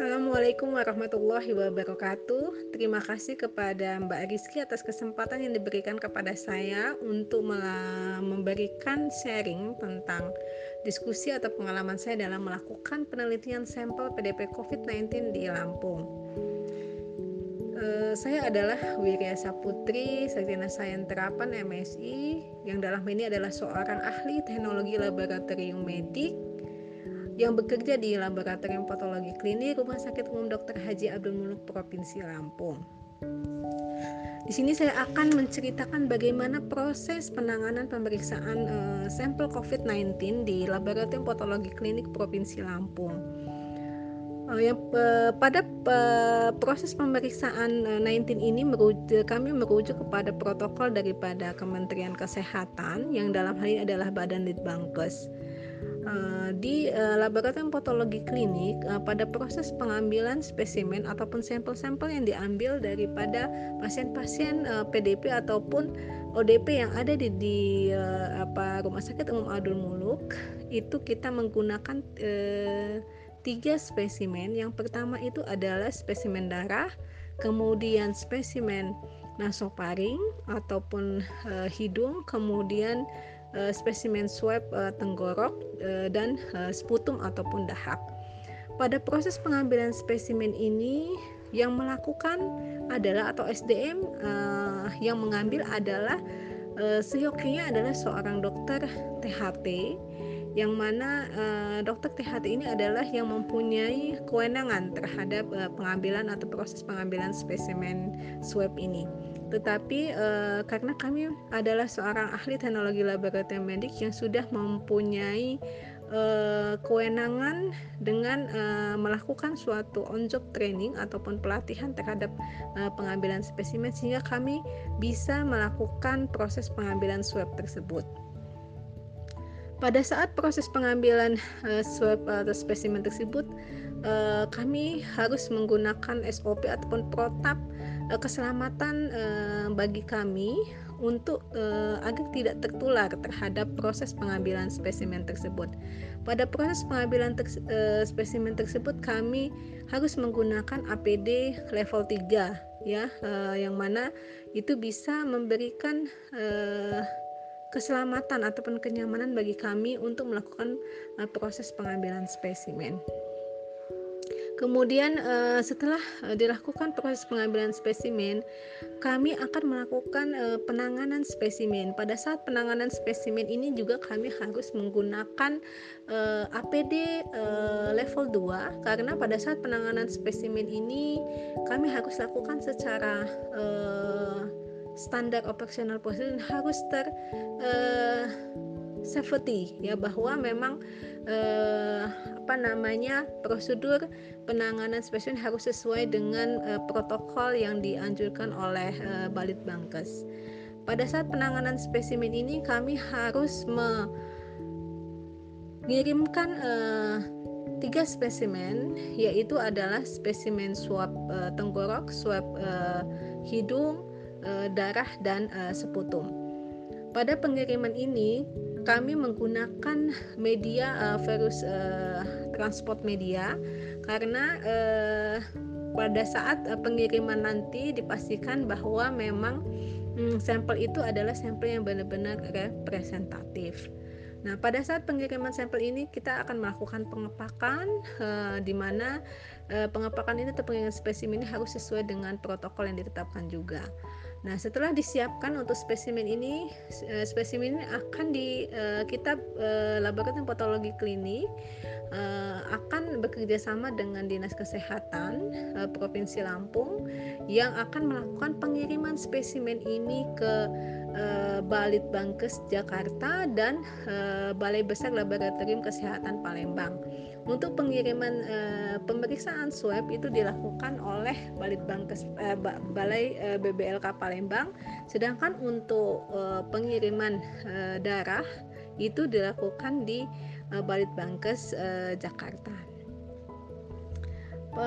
Assalamualaikum warahmatullahi wabarakatuh. Terima kasih kepada Mbak Rizky atas kesempatan yang diberikan kepada saya untuk memberikan sharing tentang diskusi atau pengalaman saya dalam melakukan penelitian sampel PDP COVID-19 di Lampung. Uh, saya adalah Wirya Saputri, Sarjana Sains Terapan MSI, yang dalam ini adalah seorang ahli teknologi laboratorium medik yang bekerja di Laboratorium Patologi Klinik Rumah Sakit Umum Dr. Haji Abdul Muluk Provinsi Lampung. Di sini saya akan menceritakan bagaimana proses penanganan pemeriksaan uh, sampel COVID-19 di Laboratorium Patologi Klinik Provinsi Lampung. Uh, yang uh, pada uh, proses pemeriksaan uh, 19 ini kami merujuk kepada protokol daripada Kementerian Kesehatan yang dalam hal ini adalah Badan Litbangkes. Di uh, laboratorium patologi klinik uh, pada proses pengambilan spesimen ataupun sampel-sampel yang diambil daripada pasien-pasien PDP ataupun ODP yang ada di, di apa rumah sakit umum Abdul Muluk itu kita menggunakan uh, tiga spesimen. Yang pertama itu adalah spesimen darah, kemudian spesimen nasofaring ataupun uh, hidung, kemudian uh, spesimen swab uh, tenggorok uh, dan uh, sputum ataupun dahak. Pada proses pengambilan spesimen ini yang melakukan adalah atau SDM uh, yang mengambil adalah uh, seyokinya adalah seorang dokter THT yang mana uh, dokter THT ini adalah yang mempunyai kewenangan terhadap uh, pengambilan atau proses pengambilan spesimen swab ini. Tetapi uh, karena kami adalah seorang ahli teknologi laboratorium medik yang sudah mempunyai uh, kewenangan dengan uh, melakukan suatu on-job training ataupun pelatihan terhadap uh, pengambilan spesimen sehingga kami bisa melakukan proses pengambilan swab tersebut. Pada saat proses pengambilan uh, swab atau spesimen tersebut, uh, kami harus menggunakan SOP ataupun protap keselamatan uh, bagi kami untuk uh, agar tidak tertular terhadap proses pengambilan spesimen tersebut. Pada proses pengambilan ter, uh, spesimen tersebut kami harus menggunakan APD level 3 ya uh, yang mana itu bisa memberikan keselamatan ataupun kenyamanan bagi kami untuk melakukan proses pengambilan spesimen. Kemudian uh, setelah uh, dilakukan proses pengambilan spesimen, kami akan melakukan uh, penanganan spesimen. Pada saat penanganan spesimen ini juga kami harus menggunakan uh, APD uh, level 2 karena pada saat penanganan spesimen ini kami harus lakukan secara uh, standar operasional prosedur harus ter uh, safety ya bahwa memang uh, apa namanya prosedur penanganan spesimen harus sesuai dengan uh, protokol yang dianjurkan oleh uh, Balitbangkes. Pada saat penanganan spesimen ini kami harus mengirimkan uh, tiga spesimen yaitu adalah spesimen swab uh, tenggorok, swab uh, hidung, uh, darah dan uh, seputum. Pada pengiriman ini kami menggunakan media uh, virus uh, transport media karena uh, pada saat uh, pengiriman nanti dipastikan bahwa memang um, sampel itu adalah sampel yang benar-benar representatif. Nah, pada saat pengiriman sampel ini kita akan melakukan pengepakan uh, di mana uh, pengepakan ini atau pengiriman spesimen ini harus sesuai dengan protokol yang ditetapkan juga. Nah, setelah disiapkan untuk spesimen ini, eh, spesimen ini akan di uh, kita uh, laboratorium patologi klinik akan bekerja sama dengan Dinas Kesehatan Provinsi Lampung yang akan melakukan pengiriman spesimen ini ke uh, Balitbangkes Jakarta dan Balai Besar Laboratorium Kesehatan Palembang. Untuk pengiriman e, pemeriksaan swab itu dilakukan oleh Balitbangkes Balai e, BBLK Palembang, sedangkan untuk e, pengiriman e, darah itu dilakukan di e, Balitbangkes e, Jakarta. E,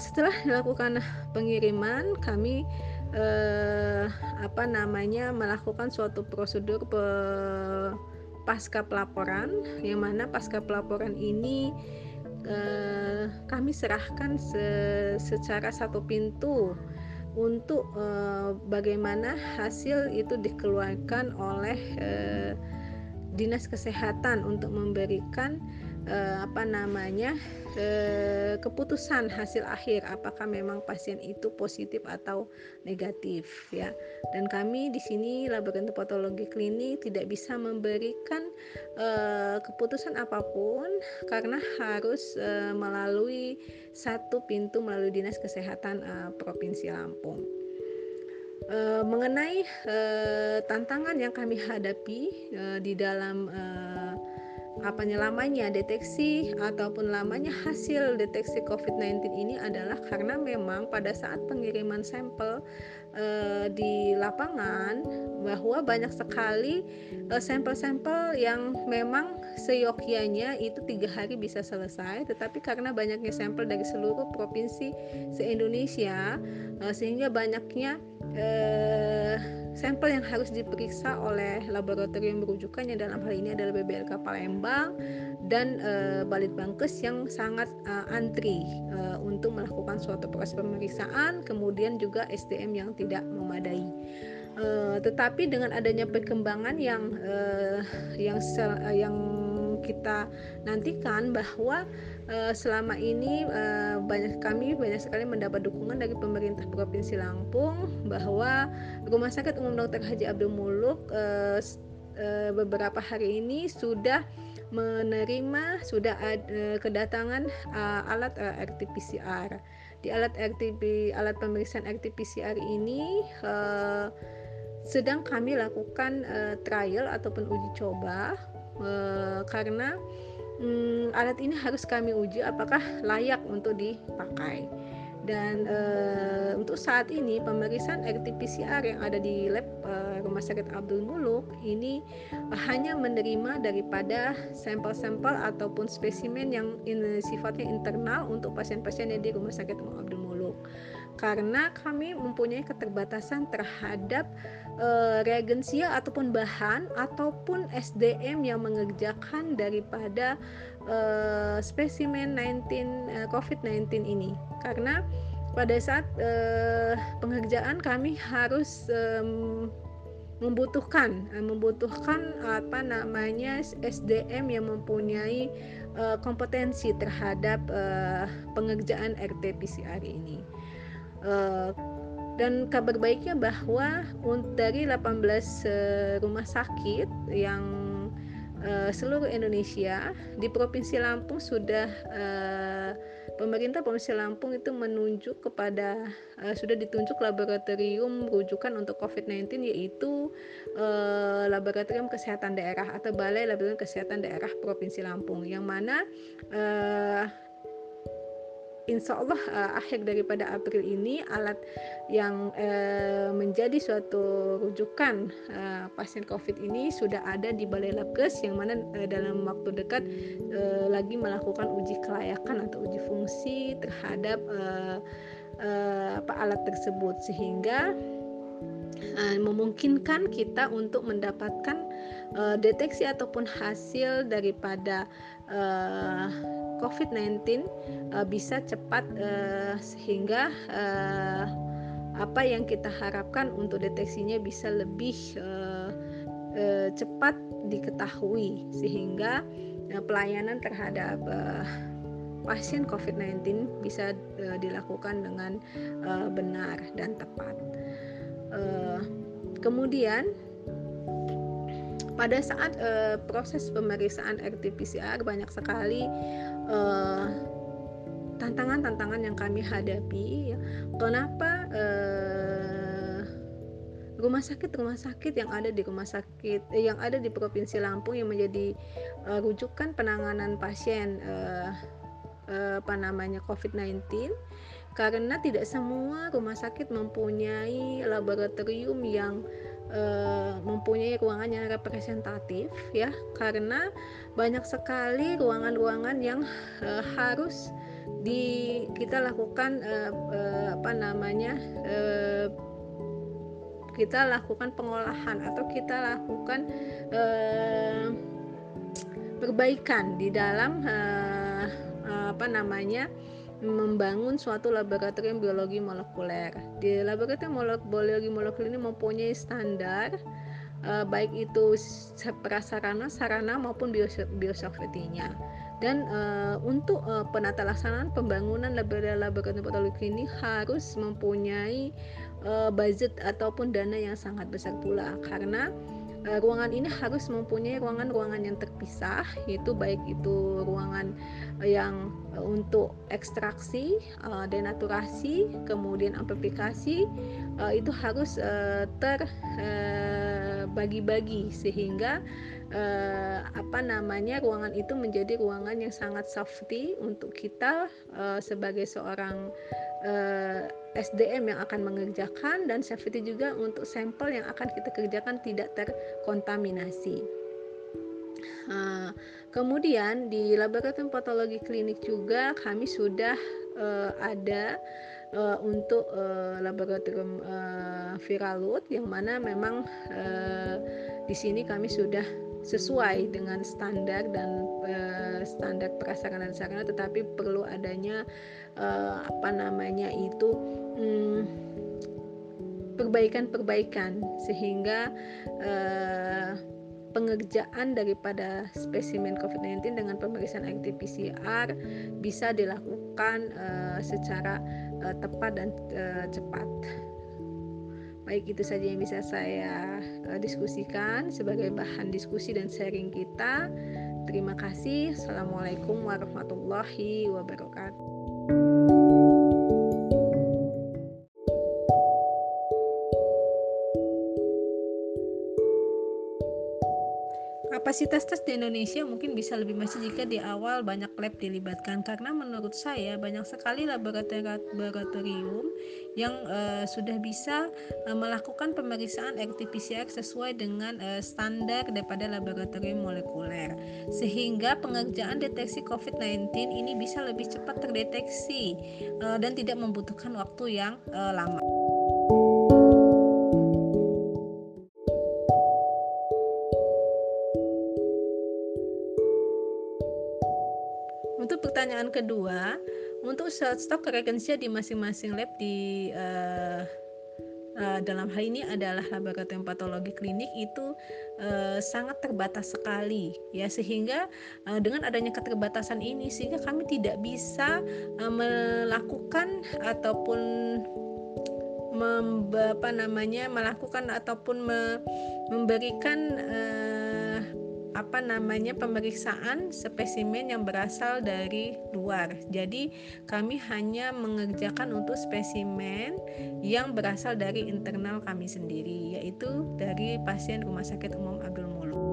setelah dilakukan pengiriman, kami eh, apa namanya melakukan suatu prosedur pe, pasca pelaporan yang mana pasca pelaporan ini uh, kami serahkan se secara satu pintu untuk uh, bagaimana hasil itu dikeluarkan oleh uh, dinas kesehatan untuk memberikan uh, apa namanya uh, keputusan hasil akhir apakah memang pasien itu positif atau negatif ya dan kami di sini laboratorium patologi klinik tidak bisa memberikan uh, keputusan apa pun karena harus uh, melalui satu pintu melalui dinas kesehatan uh, provinsi Lampung. Uh, mengenai uh, tantangan yang kami hadapi uh, di dalam uh, apanya lamanya deteksi ataupun lamanya hasil deteksi COVID-19 ini adalah karena memang pada saat pengiriman sampel e, di lapangan bahwa banyak sekali sampel sampel-sampel yang memang seyogyanya itu tiga hari bisa selesai tetapi karena banyaknya sampel dari seluruh provinsi se-Indonesia e, sehingga banyaknya e, Sampel yang harus diperiksa oleh laboratorium rujukannya dalam hal ini adalah BBLK Palembang dan e, Balitbangkes yang sangat e, antri e, untuk melakukan suatu proses pemeriksaan, kemudian juga SDM yang tidak memadai. E, tetapi dengan adanya perkembangan yang e, yang sel, yang kita nantikan bahwa uh, selama ini uh, banyak kami banyak sekali mendapat dukungan dari pemerintah Provinsi Lampung bahwa Rumah Sakit Umum Dr. Haji Abdul Muluk uh, uh, beberapa hari ini sudah menerima sudah ada kedatangan uh, alat uh, RT-PCR. Di alat RT alat pemeriksaan RT-PCR ini uh, sedang kami lakukan uh, trial ataupun uji coba uh, karena hmm, alat ini harus kami uji apakah layak untuk dipakai. Dan e, untuk saat ini pemeriksaan RT-PCR yang ada di lab e, Rumah Sakit Abdul Muluk ini hanya menerima daripada sampel-sampel ataupun spesimen yang in, sifatnya internal untuk pasien-pasien yang di Rumah Sakit Abdul karena kami mempunyai keterbatasan terhadap uh, reagensia ataupun bahan ataupun SDM yang mengerjakan daripada uh, spesimen 19 uh, COVID-19 ini karena pada saat uh, pengerjaan kami harus um, membutuhkan membutuhkan apa namanya SDM yang mempunyai kompetensi terhadap pengerjaan RT PCR ini. Uh, dan kabar baiknya bahwa dari 18 uh, rumah sakit yang uh, seluruh Indonesia di Provinsi Lampung sudah pemerintah Provinsi Lampung itu menunjuk kepada sudah ditunjuk laboratorium rujukan untuk COVID-19 yaitu Laboratorium Kesehatan Daerah atau Balai Laboratorium Kesehatan Daerah Provinsi Lampung yang mana insya Allah uh, akhir daripada April ini alat yang uh, menjadi suatu rujukan uh, pasien COVID ini sudah ada di Balai Labkes yang mana uh, dalam waktu dekat uh, lagi melakukan uji kelayakan atau uji fungsi terhadap uh, uh, alat tersebut. Sehingga memungkinkan kita untuk mendapatkan uh, deteksi ataupun hasil daripada uh, COVID-19 uh, bisa cepat uh, sehingga uh, apa yang kita harapkan untuk deteksinya bisa lebih uh, uh, cepat diketahui sehingga uh, pelayanan terhadap uh, pasien COVID-19 bisa uh, dilakukan dengan uh, benar dan tepat. Uh, kemudian pada saat uh, proses pemeriksaan RT-PCR banyak sekali tantangan-tantangan uh, yang kami hadapi. Ya. Kenapa uh, rumah sakit rumah sakit yang ada di rumah sakit eh, yang ada di provinsi Lampung yang menjadi uh, rujukan penanganan pasien uh, apa namanya COVID-19 karena tidak semua rumah sakit mempunyai laboratorium yang mempunyai ruangan yang representatif ya karena banyak sekali ruangan-ruangan yang uh, harus di kita lakukan uh, uh, apa namanya uh, kita lakukan pengolahan atau kita lakukan uh, perbaikan di dalam uh, apa namanya membangun suatu laboratorium biologi molekuler. Di laboratorium biologi molekuler ini mempunyai standar uh, baik itu prasarana, sarana maupun biosafety-nya. Dan uh, untuk uh, penata laksanaan pembangunan laboratorium patologi ini harus mempunyai uh, budget ataupun dana yang sangat besar pula karena uh, ruangan ini harus mempunyai ruangan-ruangan yang terpisah yaitu baik itu ruangan yang uh, untuk ekstraksi, denaturasi, kemudian amplifikasi itu harus ter bagi-bagi sehingga eh, apa namanya ruangan itu menjadi ruangan yang sangat safety untuk kita eh, sebagai seorang eh, SDM yang akan mengerjakan dan safety juga untuk sampel yang akan kita kerjakan tidak terkontaminasi. Uh, kemudian di laboratorium patologi klinik juga kami sudah uh, ada uh, untuk uh, laboratorium uh, viral load yang mana memang uh, di sini kami sudah sesuai dengan standar dan uh, standar prasarana dan sarana tetapi perlu adanya uh, apa namanya itu um, perbaikan-perbaikan sehingga uh, pengerjaan daripada spesimen COVID-19 dengan pemeriksaan RT-PCR bisa dilakukan uh, secara uh, tepat dan uh, cepat. Baik itu saja yang bisa saya uh, diskusikan sebagai bahan diskusi dan sharing kita. Terima kasih. Assalamualaikum warahmatullahi wabarakatuh. Kapasitas tes di Indonesia mungkin bisa lebih masih jika di awal banyak lab dilibatkan karena menurut saya banyak sekali laboratorium yang uh, sudah bisa uh, melakukan pemeriksaan RT-PCR sesuai dengan uh, standar daripada laboratorium molekuler sehingga pengerjaan deteksi COVID-19 ini bisa lebih cepat terdeteksi uh, dan tidak membutuhkan waktu yang uh, lama. Kedua, untuk stok reagensia di masing-masing lab di uh, uh, dalam hal ini adalah laboratorium patologi klinik itu uh, sangat terbatas sekali ya. Sehingga uh, dengan adanya keterbatasan ini sehingga kami tidak bisa uh, melakukan ataupun mem, apa namanya melakukan ataupun me, memberikan uh, apa namanya pemeriksaan spesimen yang berasal dari luar. Jadi kami hanya mengerjakan untuk spesimen yang berasal dari internal kami sendiri yaitu dari pasien Rumah Sakit Umum Abdul Muluk.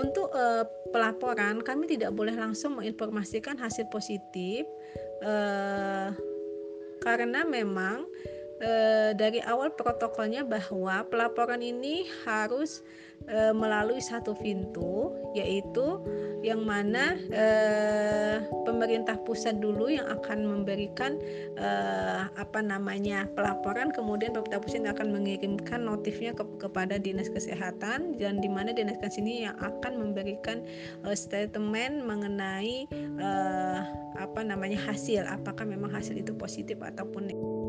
Untuk uh, pelaporan, kami tidak boleh langsung menginformasikan hasil positif uh, karena memang uh, dari awal protokolnya bahwa pelaporan ini harus uh, melalui satu pintu yaitu yang mana eh, pemerintah pusat dulu yang akan memberikan eh, apa namanya pelaporan kemudian pemerintah pusat akan mengirimkan notifnya ke, kepada dinas kesehatan dan di mana dinas kesehatan ini yang akan memberikan eh, statement mengenai eh, apa namanya hasil apakah memang hasil itu positif ataupun negatif.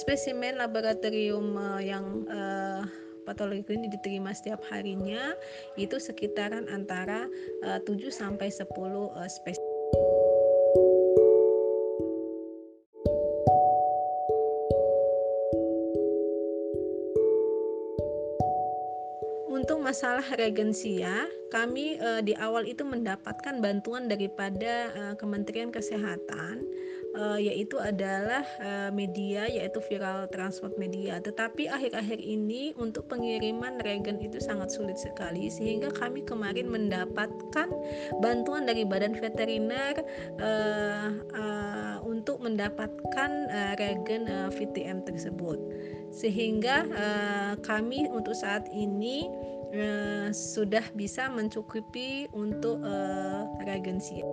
Spesimen laboratorium uh, yang uh, patologi ini diterima setiap harinya itu sekitaran antara uh, 7 sampai 10 uh, spesimen. Untuk masalah reagensia, kami uh, di awal itu mendapatkan bantuan daripada uh, Kementerian Kesehatan uh, yaitu adalah uh, media yaitu viral transport media. Tetapi akhir-akhir ini untuk pengiriman regen itu sangat sulit sekali sehingga kami kemarin mendapatkan bantuan dari Badan Veteriner uh, uh, untuk mendapatkan uh, regen uh, VTM tersebut. Sehingga uh, kami untuk saat ini uh, sudah bisa mencukupi untuk uh, reagensia.